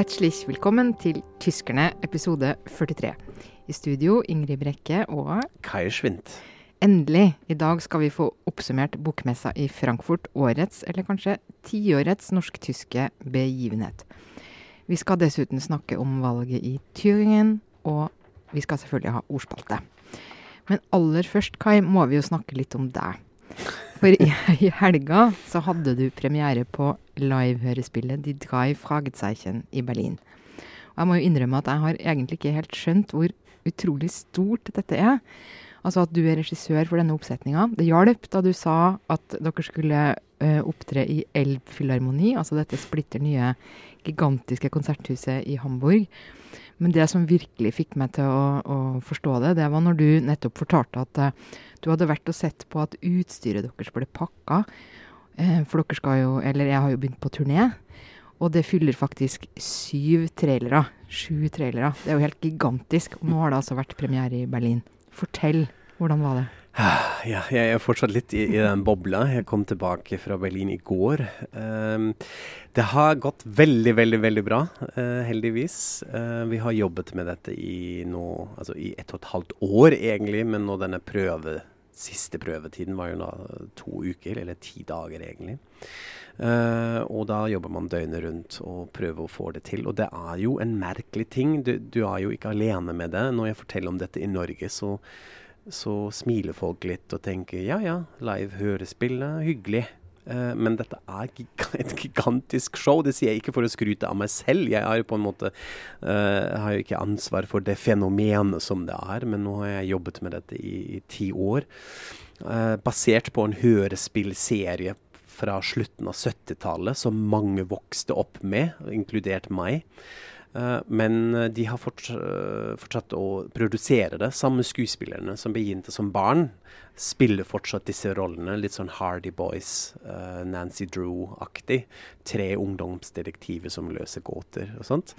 Herzlich willkommen til Tyskerne, episode 43. I studio Ingrid Brekke og Kai Schwint. Endelig! I dag skal vi få oppsummert bokmessa i Frankfurt, årets, eller kanskje tiårets norsk-tyske begivenhet. Vi skal dessuten snakke om valget i Thüringen, og vi skal selvfølgelig ha ordspalte. Men aller først, Kai, må vi jo snakke litt om deg. For i, i helga så hadde du premiere på livehørespillet Die drei Fragezeichen i Berlin. Og jeg må jo innrømme at jeg har egentlig ikke helt skjønt hvor utrolig stort dette er. Altså at du er regissør for denne oppsetninga. Det hjalp da du sa at dere skulle uh, opptre i Elbphilharmoni, altså dette splitter nye, gigantiske konserthuset i Hamburg. Men det som virkelig fikk meg til å, å forstå det, det var når du nettopp fortalte at uh, du hadde vært og sett på at utstyret deres ble pakka. Uh, for dere skal jo, eller jeg har jo begynt på turné. Og det fyller faktisk syv trailere. Sju trailere. Det er jo helt gigantisk. Og nå har det altså vært premiere i Berlin. Fortell. Hvordan var det? Ja, jeg er fortsatt litt i, i, den bobla. Jeg kom tilbake fra Berlin i går. Um, det har gått veldig, veldig veldig bra, uh, heldigvis. Uh, vi har jobbet med dette i, nå, altså i ett og et halvt år, egentlig. Men nå denne prøve, siste prøvetiden var jo da to uker, eller ti dager, egentlig. Uh, og da jobber man døgnet rundt og prøver å få det til. Og det er jo en merkelig ting. Du, du er jo ikke alene med det. Når jeg forteller om dette i Norge, så så smiler folk litt og tenker ja ja, live hørespill er hyggelig. Uh, men dette er et gigantisk show. Det sier jeg ikke for å skryte av meg selv. Jeg har jo på en måte uh, har jo ikke ansvar for det fenomenet som det er, men nå har jeg jobbet med dette i, i ti år. Uh, basert på en hørespillserie fra slutten av 70-tallet som mange vokste opp med, inkludert meg. Men de har fortsatt å produsere det. Samme skuespillerne som begynte som barn, spiller fortsatt disse rollene. Litt sånn Hardy Boys, uh, Nancy Drew-aktig. Tre ungdomsdetektiver som løser gåter og sånt.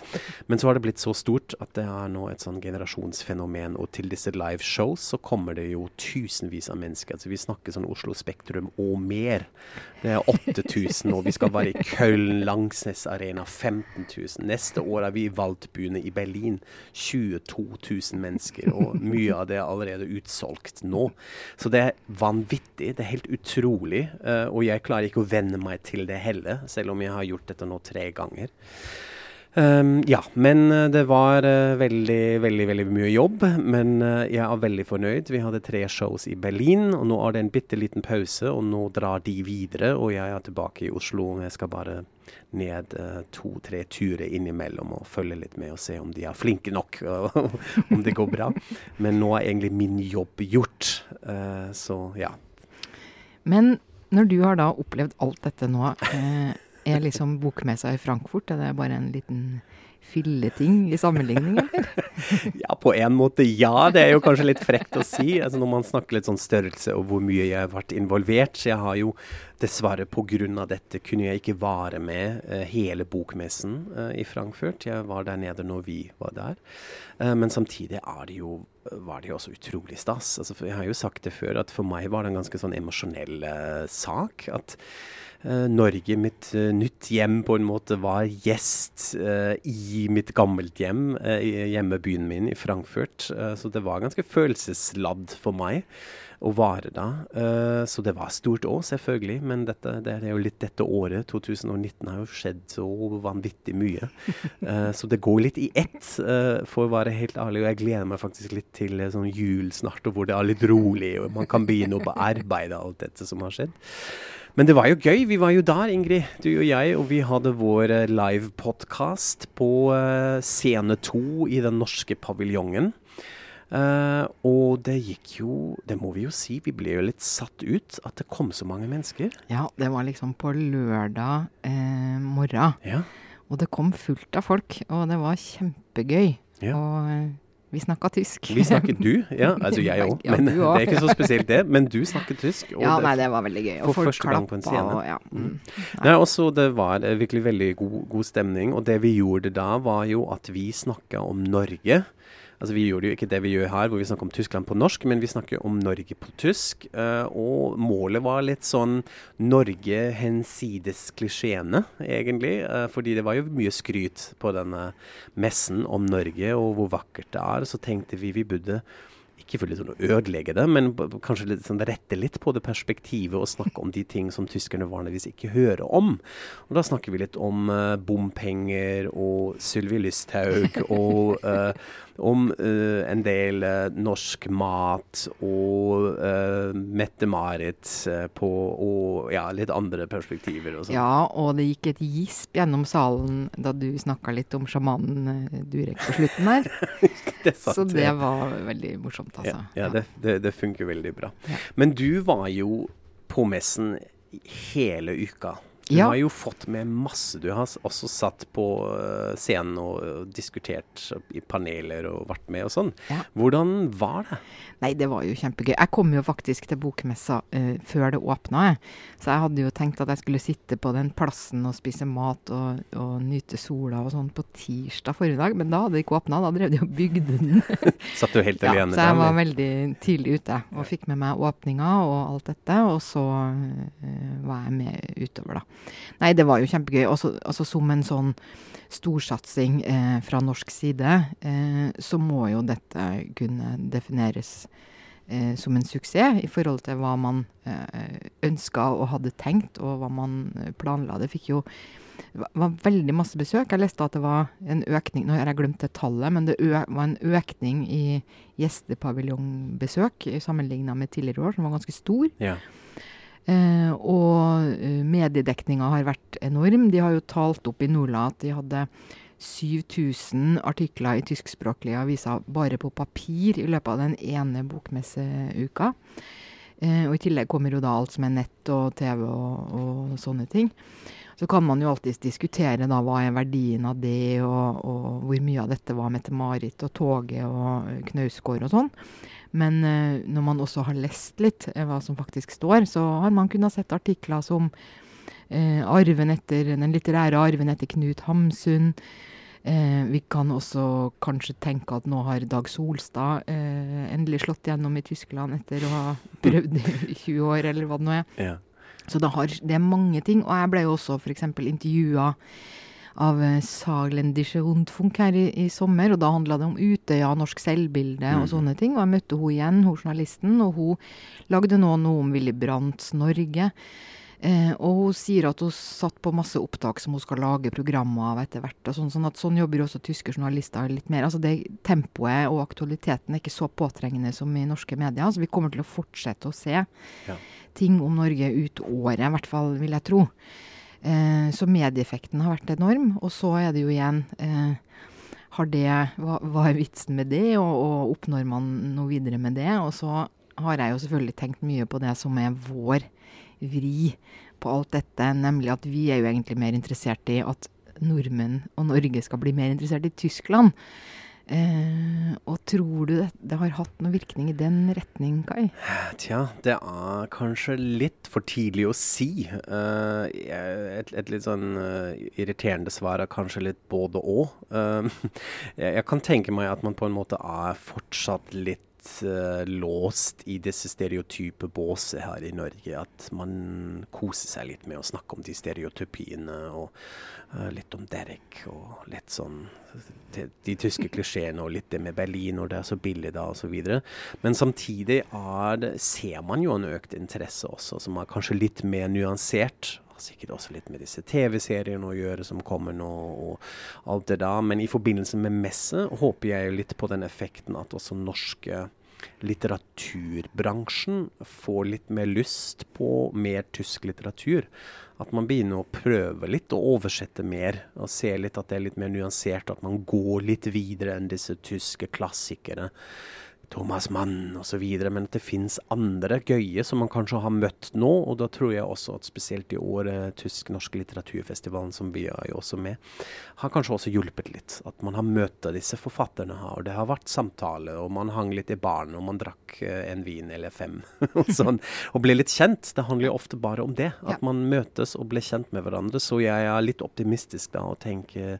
Men så har det blitt så stort at det er nå et sånn generasjonsfenomen. Og til disse live shows så kommer det jo tusenvis av mennesker. Altså Vi snakker sånn Oslo Spektrum og mer. Det er 8000, og vi skal være i Köln, Langsnes Arena 15 000. Neste år er vi i Waldbühne i Berlin. 22 000 mennesker, og mye av det er allerede utsolgt nå. Så det er vanvittig. Det er helt utrolig. Uh, og jeg klarer ikke å venne meg til det heller, selv om jeg har gjort dette nå tre ganger. Um, ja, men det var uh, veldig, veldig veldig mye jobb. Men uh, jeg er veldig fornøyd. Vi hadde tre shows i Berlin, og nå er det en bitte liten pause. Og nå drar de videre, og jeg er tilbake i Oslo. Jeg skal bare ned uh, to-tre turer innimellom og følge litt med og se om de er flinke nok, om det går bra. Men nå er egentlig min jobb gjort. så ja. Men når du har da opplevd alt dette nå eh, er liksom bokmessa i Frankfurt er det bare en liten filleting i sammenligning, eller? Ja, på en måte ja. Det er jo kanskje litt frekt å si. Altså Når man snakker litt sånn størrelse og hvor mye jeg har vært involvert. Så jeg har jo dessverre pga. dette kunne jeg ikke være med uh, hele bokmessen uh, i Frankfurt. Jeg var der nede når vi var der. Uh, men samtidig det jo, var det jo også utrolig stas. Altså, jeg har jo sagt det før, at for meg var det en ganske sånn emosjonell sak. at Norge, mitt uh, nytt hjem, på en måte var gjest uh, i mitt gammelt hjem, hjemmebyen min i Frankfurt. så det var ganske følelsesladd for meg å være da. så det var stort òg, selvfølgelig. Men dette, det er jo litt dette året. 2019 har jo skjedd så vanvittig mye. så det går litt i ett, for å være helt ærlig. Og jeg gleder meg faktisk litt til sånn jul snart, og hvor det er litt rolig, og man kan begynne å arbeide alt dette som har skjedd. Men det var jo gøy. Vi var jo der, Ingrid, du og jeg, og vi hadde vår live livepodkast på uh, scene to i den norske paviljongen. Uh, og det gikk jo Det må vi jo si, vi ble jo litt satt ut at det kom så mange mennesker. Ja, det var liksom på lørdag eh, morgen. Ja. Og det kom fullt av folk, og det var kjempegøy. Ja. Og vi snakka tysk. Vi snakket du, ja. Altså jeg òg. Men ja, det er ikke så spesielt det. Men du snakket tysk. ja, nei, det var veldig gøy. Og for folk første gang på en scene. og ja. Mm. Nei, også det var eh, virkelig veldig god, god stemning. Og det vi gjorde da, var jo at vi snakka om Norge. Altså Vi gjorde jo ikke det vi gjør her, hvor vi snakker om Tyskland på norsk, men vi snakker om Norge på tysk. Uh, og målet var litt sånn Norge hensides klisjeene, egentlig. Uh, fordi det var jo mye skryt på denne messen om Norge og hvor vakkert det er. Så tenkte vi vi burde ikke for liksom å ødelegge det, men kanskje litt sånn rette litt på det perspektivet og snakke om de ting som tyskerne vanligvis ikke hører om. Og Da snakker vi litt om uh, bompenger og Sylvi Lysthaug og uh, om uh, en del norsk mat og Mette-Marit på og ja, litt andre perspektiver. Og sånt. ja, og det gikk et gisp gjennom salen da du snakka litt om sjamanen Durek på slutten her. det Så det var veldig morsomt altså. Ja, ja det, det, det, funker veldig bra. Men du var jo på messen hele uka. Du ja. har jo fått med masse. Du har også satt på uh, scenen og uh, diskutert i paneler og vært med og sånn. Ja. Hvordan var det? Nei, det var jo kjempegøy. Jeg kom jo faktisk til bokmessa uh, før det åpna. Så jeg hadde jo tenkt at jeg skulle sitte på den plassen og spise mat og, og nyte sola og sånn på tirsdag forrige dag, men da hadde det ikke åpna. Da drev de og bygde den. Satt du helt alene? Ja, så jeg var veldig tidlig ute og fikk med meg åpninga og alt dette. Og så var jeg med utover, da. Nei, det var jo kjempegøy. Også, altså som en sånn storsatsing eh, fra norsk side, eh, så må jo dette kunne defineres eh, som en suksess i forhold til hva man eh, ønska og hadde tenkt, og hva man eh, planla. Det fikk jo det var veldig masse besøk. Jeg leste at det var en økning Nå har jeg glemt det tallet, men det var en økning i gjestepaviljongbesøk sammenligna med tidligere år, som var ganske stor. Ja. Eh, og uh, mediedekninga har vært enorm. De har jo talt opp i Nordla at de hadde 7000 artikler i tyskspråklige aviser bare på papir i løpet av den ene bokmesseuka. Eh, og i tillegg kommer jo da alt som er nett og TV og, og, sånne ting. Så kan man jo alltids diskutere da hva er verdien av det, og, og hvor mye av dette var Mette-Marit og toget og Knausgård og sånn. Men uh, når man også har lest litt uh, hva som faktisk står, så har man kunnet sett artikler som uh, arven etter, den litterære arven etter Knut Hamsun. vi kan også kanskje tenke at nå har Dag Solstad endelig slått gjennom i Tyskland etter å ha prøvd i 20 år, eller hva det nå er. Ja. Så det, har, det er mange ting. Og jeg ble jo også f.eks. intervjua av eh, Saglendische Rundfunk her i, i, sommer. Og da handla det om Utøya, norsk selvbilde mm. og sånne ting. Og jeg møtte hun igjen, hun journalisten, og hun lagde nå noe om Willy Brandts Norge. Eh, og hun sier at hun satt på masse opptak som hun skal lage programmer av etter hvert. og Sånn, sånn at sånn jobber også tyske journalister litt mer. Altså det Tempoet og aktualiteten er ikke så påtrengende som i norske medier. Så vi kommer til å fortsette å se ja. ting om Norge ut året, i hvert fall vil jeg tro. Eh, så medieeffekten har vært enorm. Og så er det jo igjen eh, det, hva, hva, er vitsen med det, og, og, oppnår man noe videre med det? Og så har jeg jo selvfølgelig tenkt mye på det som er vår vri på alt dette, nemlig at vi er jo egentlig mer interessert i at nordmenn og Norge skal bli mer interessert i Tyskland. Eh, og tror du det, det, har hatt noen virkning i den retning, Kai? Tja, det er kanskje litt for tidlig å si. Eh, et, et, litt sånn uh, irriterende svar er kanskje litt både og. Jeg, jeg kan tenke meg at man på en måte er fortsatt litt uh, låst i disse stereotype båset her i Norge. At man koser seg litt med å snakke om de stereotypiene, og uh, litt om Derek, og litt sånn de, de tyske klisjeene, og litt det med Berlin, og det er så billig da, osv. Men samtidig det, ser man jo en økt interesse også, som er kanskje litt mer nyansert sikkert også litt med disse TV-seriene å gjøre som kommer nå, og alt det da. Men i forbindelse med messe håper jeg litt på den effekten at også norske litteraturbransjen får litt mer lyst på mer tysk litteratur. At man begynner å prøve litt og oversette mer, og se litt at det er litt mer nyansert. At man går litt videre enn disse tyske klassikerne. Thomas Mann osv. Men at det fins andre gøye som man kanskje har møtt nå. Og da tror jeg også at spesielt i år, eh, Tysk-norsk litteraturfestivalen, som vi er jo også med, har kanskje også hjulpet litt. At man har møtt disse forfatterne her. Og det har vært samtale, og man hang litt i baren, og man drakk eh, en vin eller fem. og, sånn, og ble litt kjent. Det handler jo ofte bare om det. At ja. man møtes og blir kjent med hverandre. Så jeg er litt optimistisk da og tenker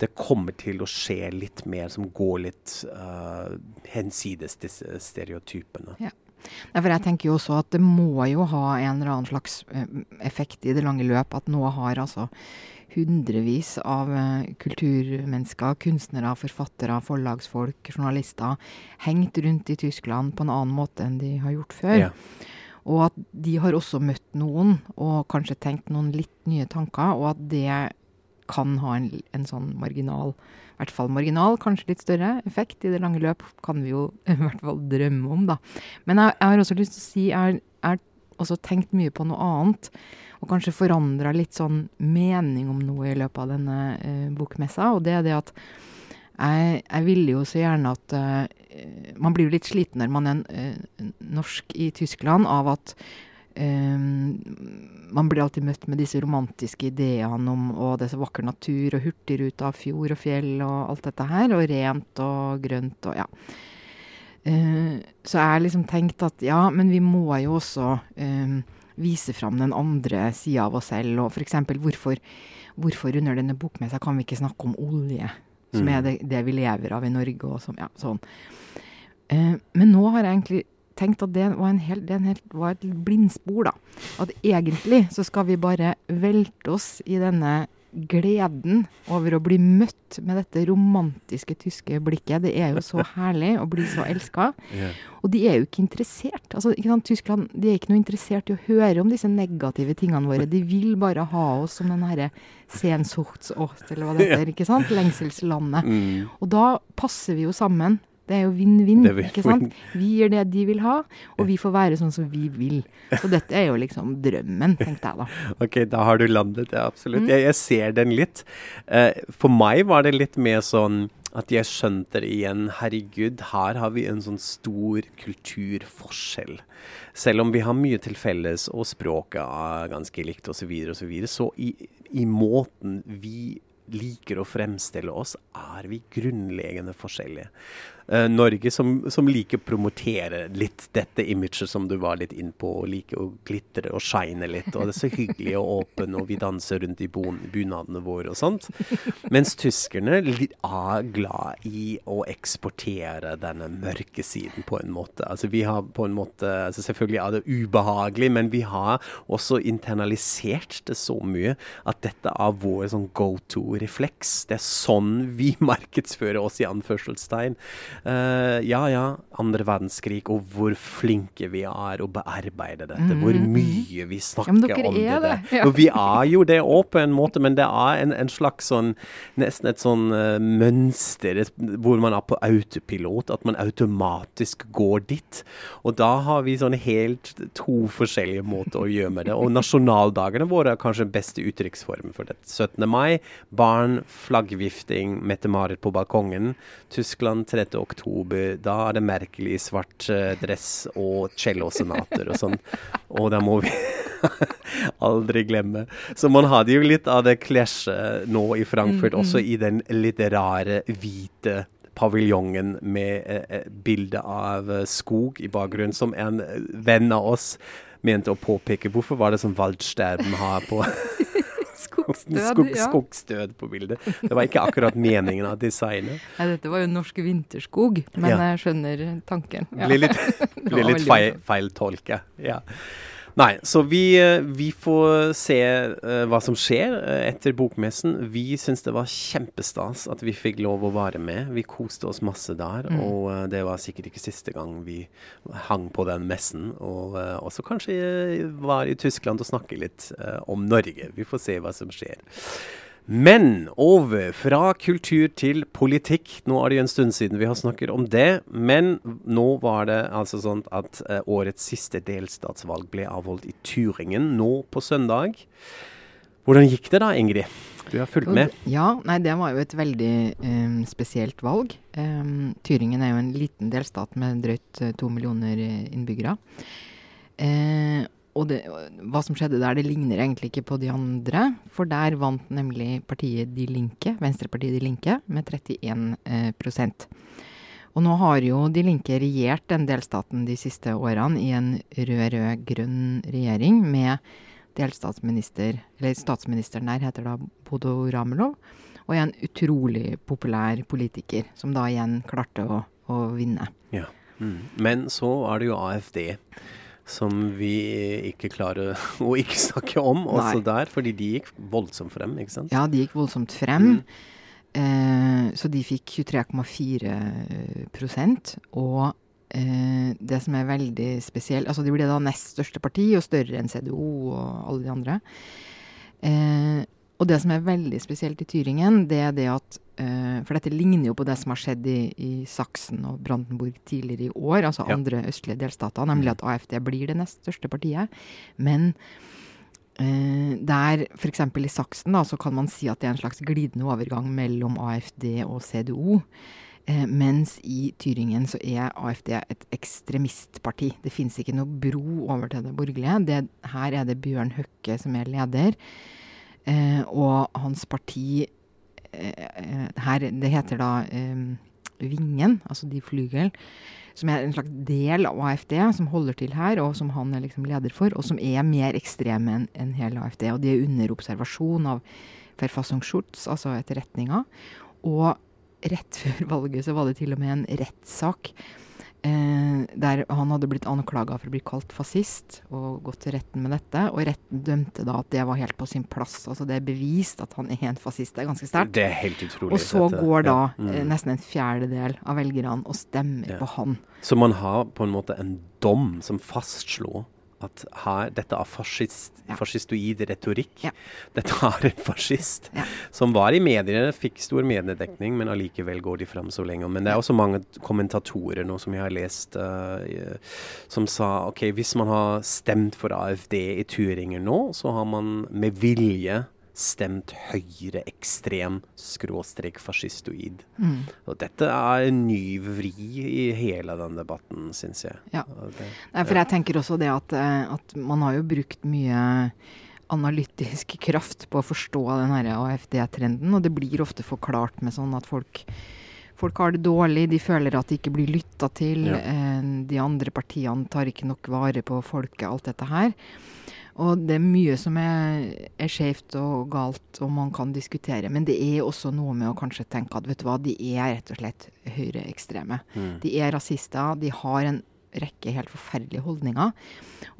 det kommer til å skje litt mer som går litt uh, hensides disse stereotypene. Ja. for jeg tenker jo også at det må jo ha en eller annen slags uh, effekt i det lange løp. At nå har altså hundrevis av uh, kulturmennesker, kunstnere, forfattere, forlagsfolk, journalister hengt rundt i Tyskland på en annen måte enn de har gjort før. Ja. Og at de har også møtt noen, og kanskje tenkt noen litt nye tanker, og at det kan ha en, en sånn marginal, i hvert fall marginal, kanskje litt større effekt i det lange løp, kan vi jo i hvert fall drømme om, da. Men jeg, jeg har også lyst til å si, jeg har også tenkt mye på noe annet, og kanskje forandra litt sånn mening om noe i løpet av denne uh, bokmessa, og det er det at jeg, jeg ville jo så gjerne at uh, Man blir jo litt sliten når man er uh, norsk i Tyskland av at um, man blir alltid møtt med disse romantiske ideene om å, det er så vakker natur og hurtigruta av fjord og fjell og alt dette her, og rent og grønt og ja. Uh, så jeg har liksom tenkt at ja, men vi må jo også um, vise fram den andre sida av oss selv, og f.eks. Hvorfor, hvorfor under denne bokmessa kan vi ikke snakke om olje? som mm. er det, det, vi lever av i Norge. og som, ja, sånn. Uh, men nå har jeg egentlig tenkt at det var, hel, det helt, var et blindspor. da. At egentlig så skal vi bare velte oss i denne gleden over å bli møtt med dette romantiske tyske blikket. Det er jo så herlig å bli så elska. Yeah. Og de er jo ikke interessert. Altså, ikke sant? Tyskland de er ikke noe interessert i å høre om disse negative tingene våre. De vil bare ha oss som den herre Sensuchtsort, eller hva det heter. ikke sant? Lengselslandet. Mm. Og da passer vi jo sammen det er jo vinn-vinn. ikke sant? Vi gjør det de vil ha, og vi får være sånn som vi vil. Så dette er jo liksom drømmen, tenkte jeg da. Ok, da har du landet, ja, absolutt. Mm. Jeg, jeg, ser den litt. Uh, for meg var det litt mer sånn at jeg skjønte det igjen. Herregud, her har vi en sånn stor kulturforskjell. Selv om vi har mye til felles, og språket er ganske likt osv., så, videre, og så, videre, så i, i måten vi liker å fremstille oss, er vi grunnleggende forskjellige. Uh, Norge som, som, liker å promotere litt dette imaget som du var litt inn på, og liker å glitre og shine litt, og det er så hyggelig og åpen, og vi danser rundt i bunadene våre og sånt. Mens tyskerne er glad i å eksportere denne mørke siden på en måte. Altså vi har på en måte altså Selvfølgelig er det ubehagelig, men vi har også internalisert det så mye at dette er vår sånn go to-refleks. Det er sånn vi markedsfører oss, i anførselstegn. Uh, ja ja, andre verdenskrig, og hvor flinke vi er å bearbeide dette. Mm. Hvor mye vi snakker ja, om det. det. Ja. Og vi er jo det òg, på en måte, men det er en, en slags sånn Nesten et sånn uh, mønster hvor man er på autopilot. At man automatisk går dit. Og da har vi sånn helt to forskjellige måter å gjøre med det. Og nasjonaldagene våre er kanskje den beste uttrykksformen for det. 17. mai, barn, flaggvifting, Mette-Marit på balkongen. Tyskland 30 oktober, da er det merkelig svart uh, dress og cellosonater og sånn. Og da må vi aldri glemme. Så man hadde jo litt av det klasjet nå i Frankfurt, mm, også i den litt rare hvite paviljongen med eh, eh bilde av eh, skog i bakgrunnen, som en venn av oss mente å påpeke. Hvorfor var det som Waldsterben har på Skog, ja. Skogstød på bildet. Det var ikke akkurat meningen av designet. Nei, dette var jo norsk vinterskog, men ja. jeg skjønner tanken. Ja. Blir litt, blir litt feil, feil tolke. Ja. Nei, så vi, eh, vi får se uh, hva som skjer uh, etter bokmessen. Vi syns det var kjempestas at vi fikk lov å være med. Vi koste oss masse der. Mm. Og uh, det var sikkert ikke siste gang vi hang på den messen. Og også kanskje var i Tyskland og snakke litt om Norge. Vi får se hva som skjer. Men over fra kultur til politikk. Nå er det jo en stund siden vi har snakket om det. Men nå var det altså sånn at eh, årets siste delstatsvalg ble avholdt i Turingen nå på søndag. Hvordan gikk det da, Ingrid? Du har fulgt med? Ja, nei, det var jo et veldig um, spesielt valg. Um, Turingen er jo en liten delstat med drøyt uh, to millioner innbyggere. Uh, og det, hva som skjedde der, det ligner egentlig ikke på de andre. For der vant nemlig partiet De Linke, Venstrepartiet De Linke, med 31 eh. Og nå har jo De Linke regjert den delstaten de siste årene i en rød-rød-grønn regjering med delstatsminister Eller statsministeren der heter da Bodo Ramelov. Og en utrolig populær politiker, som da igjen klarte å, å vinne. Ja. Mm. Men så er det jo AFD. Som vi ikke klarer å ikke snakke om også Nei. der, fordi de gikk voldsomt frem, ikke sant? Ja, de gikk voldsomt frem. Mm. Eh, så de fikk 23,4% Og eh, det som er veldig spesielt Altså de ble da nest største parti, og større enn CDO og alle de andre. Eh, og det som er veldig spesielt i Tyringen, det er det at uh, For dette ligner jo på det som har skjedd i, i Saksen og Brandenburg tidligere i år, altså ja. andre østlige delstater, nemlig mm. at AFD blir det nest største partiet. Men uh, der f.eks. i Saksen da, så kan man si at det er en slags glidende overgang mellom AFD og CDO. Uh, mens i Tyringen så er AFD et ekstremistparti. Det fins ikke noe bro over til det borgerlige. Det, her er det Bjørn Høkke som er leder. Eh, og hans parti eh, her, Det heter da eh, Vingen, altså De Flygel, som er en slags del av AFD, som holder til her, og som han er liksom leder for, og som er mer ekstreme enn en hele AFD. Og de er under observasjon av Verfassungsschutz, altså etterretninga. Og rett før valget så var det til og med en rettssak Eh, der han hadde blitt anklaga for å bli kalt fascist, og gått til retten med dette. Og retten dømte da at det var helt på sin plass. Altså det er bevist at han er en fascist. Det er ganske sterkt. Det er helt utrolig. Og så dette. går da ja. mm. eh, nesten en fjerdedel av velgerne og stemmer ja. på han. Så man har på en måte en dom som fastslo at her, dette er fascist, ja. fascistoid retorikk. Ja. Dette er en fascist ja. som var i mediene, fikk stor mediedekning, men allikevel går de fram så lenge. Men det er også mange kommentatorer nå som jeg har lest, uh, som sa ok, hvis man har stemt for AFD i Turinger nå, så har man med vilje stemt høyreekstrem skråstrek fascistoid. Mm. Og dette er en ny vri i hele den debatten, syns jeg. Ja. Det, Nei, for jeg tenker også det at, eh, at, man har jo brukt mye analytisk kraft på å forstå den AFD-trenden, og det blir ofte forklart med sånn at folk Folk har det dårlig, de føler at de ikke blir lytta til. Ja. Eh, de andre partiene tar ikke nok vare på folket, alt dette her. Og det er mye som er, er skjevt og galt, og man kan diskutere. Men det er også noe med å kanskje tenke at vet du hva, de er rett og slett høyreekstreme. Mm. De er rasister. De har en rekke helt forferdelige holdninger.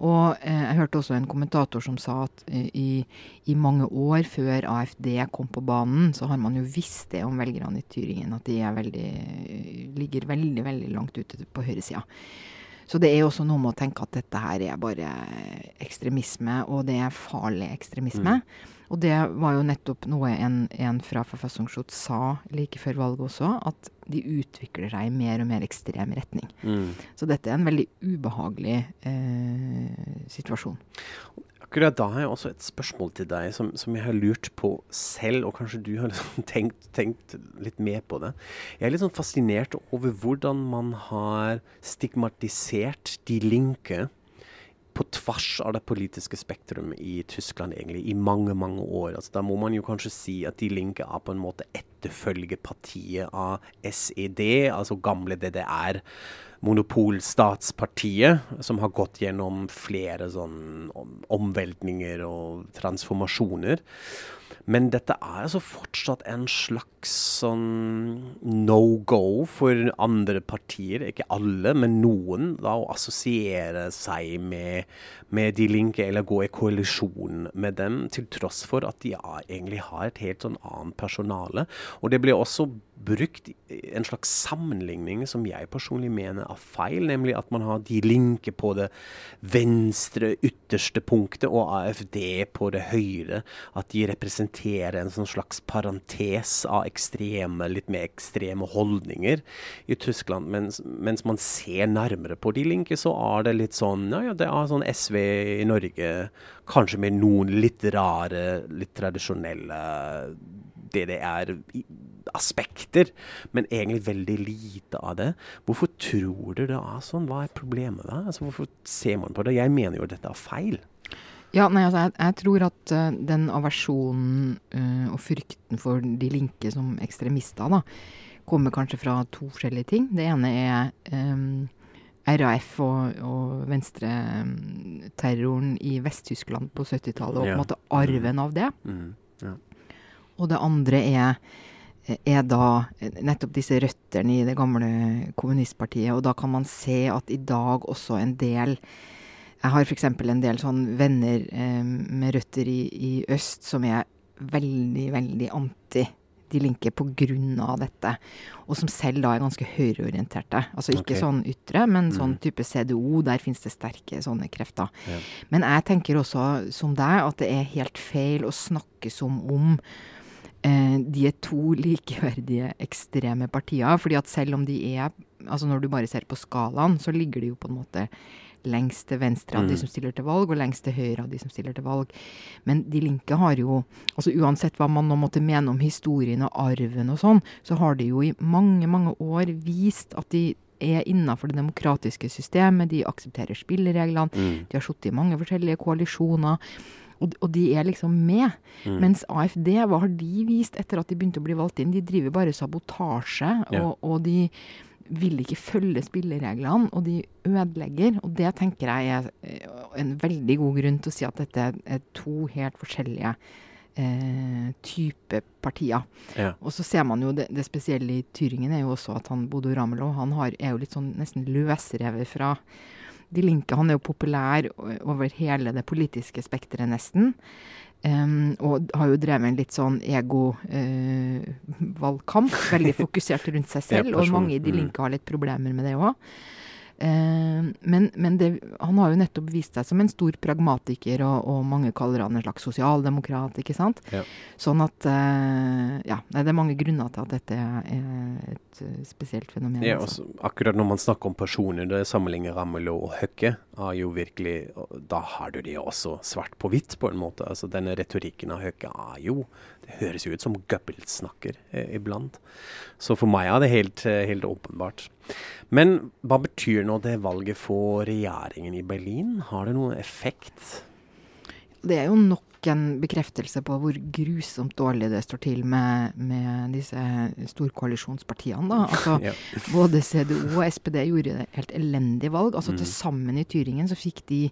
Og eh, jeg hørte også en kommentator som sa at eh, i, i, mange år før AFD kom på banen, så har man jo visst det om velgerne i Tyringen, at de veldig, ligger veldig, veldig langt ute på høyresida. Så det er også noe med å tenke at dette her er bare ekstremisme, og det er farlig ekstremisme. Mm. Og det var jo nettopp noe en, en fra Forfassungsschutz sa like før valget også, at de utvikler seg i mer og mer ekstrem retning. Mm. Så dette er en veldig ubehagelig eh, situasjon. Akkurat da har jeg også et spørsmål til deg som, som jeg har lurt på selv, og kanskje du har liksom tenkt, tenkt, litt mer på det. Jeg er litt sånn fascinert over hvordan man har stigmatisert de linke på tvers av det politiske spektrum i Tyskland egentlig, i mange, mange år. Altså, da må man jo kanskje si at De Linke er på en måte etterfølgepartiet av SED, altså gamle DDR monopolstatspartiet, som har gått gjennom flere sånn omveltninger og transformasjoner. Men dette er altså fortsatt en slags sånn no go for andre partier, ikke alle, men noen, da å assosiere seg med, med De Linke eller gå i koalisjon med dem, til tross for at de egentlig har et helt sånn annet personale. Og det blir også brukt en slags sammenligning som jeg personlig mener er feil, nemlig at man har de linker på det venstre ytterste punktet og AFD på det høyre. At de representerer en sånn slags parentes av ekstreme, litt mer ekstreme holdninger i Tyskland. Mens, mens man ser nærmere på de linker, så er det litt sånn ja, ja, det er sånn SV i Norge, kanskje med noen litt rare, litt tradisjonelle DDR-aspekter, men egentlig veldig lite av det. Hvorfor tror du det er sånn? Hva er problemet da? Altså, hvorfor ser man på det? Jeg mener jo at dette er feil. Ja, nei, altså, jeg, jeg tror at uh, den aversjonen uh, og frykten for de linke som ekstremister da, kommer kanskje fra to forskjellige ting. Det ene er um, RAF og, og venstreterroren i Vest-Tyskland på 70-tallet, og på en måte arven av det. Mm. Ja. Og det andre er, er da nettopp disse røttene i det gamle kommunistpartiet. Og da kan man se at i dag også en del Jeg har f.eks. en del sånn venner eh, med røtter i, i øst som er veldig, veldig anti de linke pga. dette. Og som selv da er ganske høyreorienterte. Altså ikke okay. sånn ytre, men Mm. sånn type CDO. Der finnes det sterke sånne krefter. Ja. Men jeg tenker også, som deg, at det er helt feil å snakke som om de er to likeverdige ekstreme partier. fordi at selv om de er Altså når du bare ser på skalaen, så ligger de jo på en måte lengst til venstre av de Mm. som stiller til valg, og lengst til høyre av de som stiller til valg. Men De Linke har jo altså Uansett hva man nå måtte mene om historien og arven og sånn, så har de jo i mange, mange år vist at de er innafor det demokratiske systemet. De aksepterer spillereglene. Mm. De har sittet i mange forskjellige koalisjoner. Og, og de er liksom med. Mm. Mens AFD, hva har de vist etter at de begynte å bli valgt inn? De driver bare sabotasje, Ja. og, og de vil ikke følge spillereglene, og de ødelegger. Og det tenker jeg er eh, en veldig god grunn til å si at dette er to helt forskjellige eh, type partier. Ja. Og så ser man jo det, det spesielle i Tyringen er jo også at han Bodo Ramelow han har, er jo litt sånn nesten løsrevet fra De Linke. Han er jo populær over hele det politiske spekteret, nesten. Um, og har jo drevet en litt sånn ego-valgkamp. veldig fokusert rundt seg selv. og mange i De Mm. Linke har litt problemer med det òg. Men men det, han har jo nettopp vist seg som en stor pragmatiker, og, og mange kaller han en slags sosialdemokrat. ikke sant? Ja. Sånn at eh, Ja, det er mange grunner til at dette er et eh, spesielt fenomen. Ja, altså. også, akkurat når man snakker om personer, det sammenligner Ramelow og Høkke, er jo virkelig Da har du det også svart på hvitt, på en måte. Altså Denne retorikken av Høkke er jo høres jo ut som Goebbels snakker eh, iblant. Så for meg er det helt, eh, helt åpenbart. Men hva betyr nå det valget for regjeringen i Berlin? Har det noen effekt? Det er jo nok en bekreftelse på hvor grusomt dårlig det står til med, med disse storkoalisjonspartiene. da. Altså, Ja. Både CDO og SPD gjorde et helt elendig valg. Altså Mm. Til sammen i Tyringen så fikk de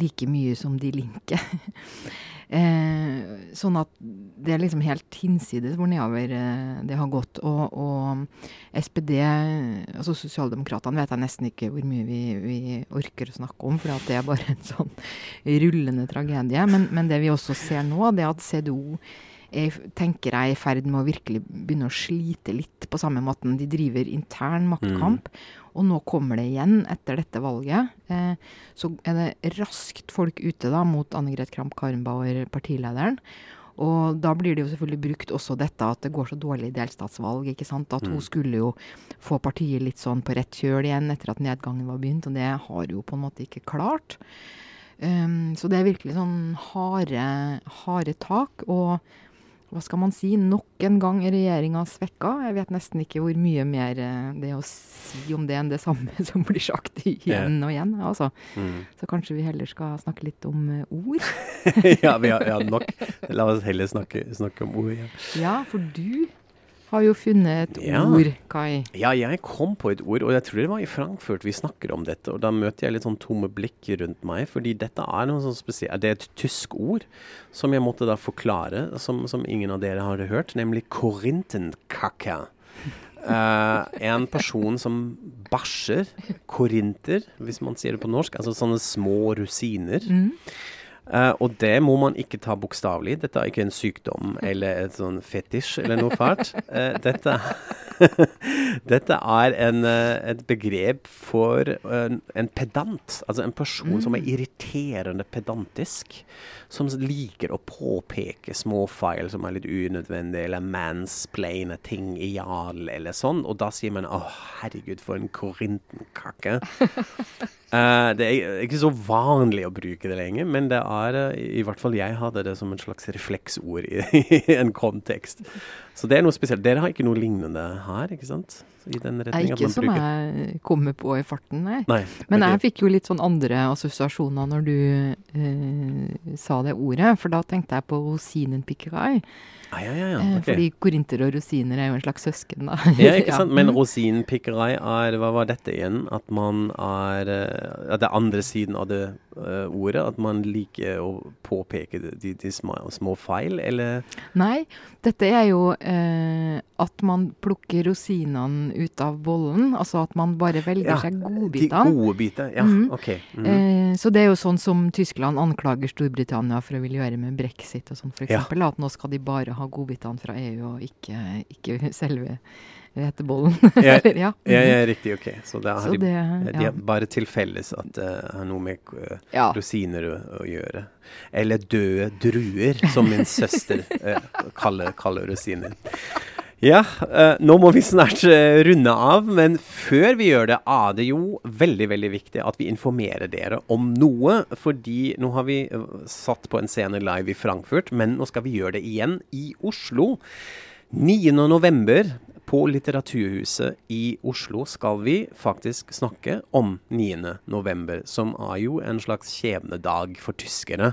like mye som De Linke. eh, sånn at det er liksom helt hinsides hvor nedover eh, det har gått. Og, og SPD, altså Sosialdemokratene, vet jeg nesten ikke hvor mye vi, vi orker å snakke om, for det er bare en sånn rullende tragedie. Men, men det vi også ser nå, det er at CDO jeg tenker jeg er i ferd med å virkelig begynne å slite litt på samme måten. De driver intern maktkamp. Og nå kommer det igjen etter dette valget. Eh, så er det raskt folk ute da mot Annegret Kramp-Karrenbauer, partilederen. Og da blir det jo selvfølgelig brukt også dette at det går så dårlig i delstatsvalg. ikke sant? At hun Mm. skulle jo få partiet litt sånn på rett kjøl igjen etter at nedgangen var begynt, og det har hun på en måte ikke klart. Um, så det er virkelig sånn harde, harde tak. Og hva skal man si? Nok en gang er regjeringa svekka. Jeg vet nesten ikke hvor mye mer eh, det er å si om det enn det samme som blir sagt igjen og igjen. Altså. Mm. Så kanskje vi heller skal snakke litt om eh, ord. ja, vi har, ja, nok. La oss heller snakke, snakke om ord. Ja. Ja, for du har jo funnet et Ja. ord, Kai. Ja, jeg kom på et ord, og jeg tror det var i Frankfurt vi snakker om dette. Og da møter jeg litt sånn tomme blikk rundt meg, fordi dette er noe sånn spesielt. Det er et tysk ord som jeg måtte da forklare, som, som ingen av dere har hørt, nemlig korintenkacke. Uh, en person som bæsjer korinter, hvis man sier det på norsk, altså sånne små rosiner. Mm. Eh, og det må man ikke ta bokstavelig. Dette er ikke en sykdom eller et sånn fetisj eller noe fælt. Uh, dette, dette er en, uh, et begrep for en, pedant. Altså en person som er irriterende pedantisk. Som liker å påpeke små feil som er litt unødvendige, eller mansplaine ting i jarl eller sånn. Og da sier man 'Å, herregud, for en korintenkake'. Det er ikke så vanlig å bruke det lenger, men det er eh, i hvert fall jeg hadde det som en slags refleksord i, i en kontekst. Så det er noe spesielt. Dere har ikke noe lignende her, ikke sant? I den retning ikke man som jeg kommer på i farten, nei. Nei. Men okay. jeg fikk jo litt sånn andre assosiasjoner når du eh, sa det ordet, for da tenkte jeg på rosinenpikkerai. ah, ja, ja, ja. Eh. Fordi korinter og rosiner er jo en slags søsken, da. Ja, ikke sant? Men Mm. er Hva var dette igjen? At man er eh, At det er andre siden av det uh, ordet? At man liker å påpeke de, de, små, små feil, eller Nei, dette er jo eh, at man plukker rosinene ut av bollen. Altså at man bare velger Ja, seg de gode biter? Ja, mm. OK. Mm. Eh, så det er jo sånn som Tyskland anklager Storbritannia for å ville gjøre med brexit og sånn, f.eks. Ja. At nå skal de bare ha godbitene fra EU og ikke, ikke selve hvetebollen. Ja, ja. ja, ja, riktig. OK. Så da har Så de, det, de ja. har bare til felles at det har noe med uh, ja. rosiner å, å gjøre. Eller døde druer, som min søster uh, kaller, kaller rosiner. Ja, eh, nå må vi snart eh, runde av, men før vi gjør det, er det jo veldig veldig viktig at vi informerer dere om noe. Fordi nå har vi eh, satt på en scene live i Frankfurt, men nå skal vi gjøre det igjen i Oslo. 9. på Litteraturhuset i Oslo skal vi faktisk snakke om 9. november, som er jo en slags skjebnedag for tyskerne.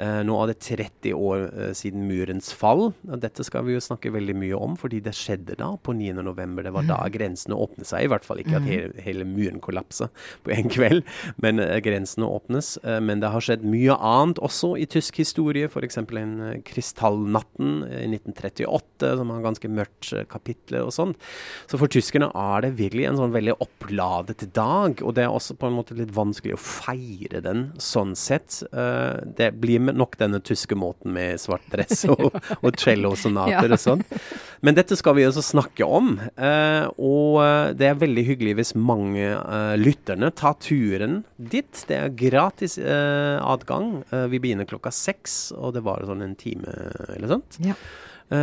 Eh, nå er det 30 år eh, siden murens fall. Dette skal vi jo snakke veldig mye om, fordi det skjedde da på 9. november. Det var da grensene åpnet seg. I hvert fall ikke at hele, hele muren kollapset på en kveld, men eh, grensene åpnes. Men det har skjedd mye annet også i tysk historie, f.eks. en Krystallnatten i 1938, som har ganske mørkt kapittel og sånn. Så for tyskerne er det virkelig en sånn veldig oppladet dag, og det er også på en måte litt vanskelig å feire den sånn sett. Eh, det blir nok denne tyske måten med svart dress og, og cello-sonater Ja. og sånn. Men dette skal vi også snakke om, eh, og eh, det er veldig hyggelig hvis mange lytterne tar turen dit. Det er gratis adgang. Vi begynner klokka seks, og det varer sånn en time eller sånt. Ja.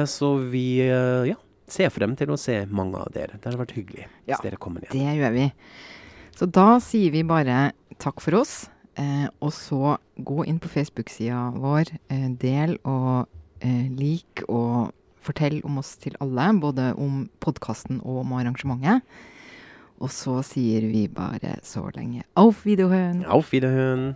Så vi ja, ser frem til å se mange av dere. Det hadde vært hyggelig Ja, hvis dere kommer igjen. Det gjør vi. Så da sier vi bare takk for oss. Eh, og så gå inn på Facebook-sida vår, eh, del og eh, lik og fortell om oss til alle. Både om podkasten og om arrangementet. Og så sier vi bare så lenge auf Wiederhören. Auf Wiederhören.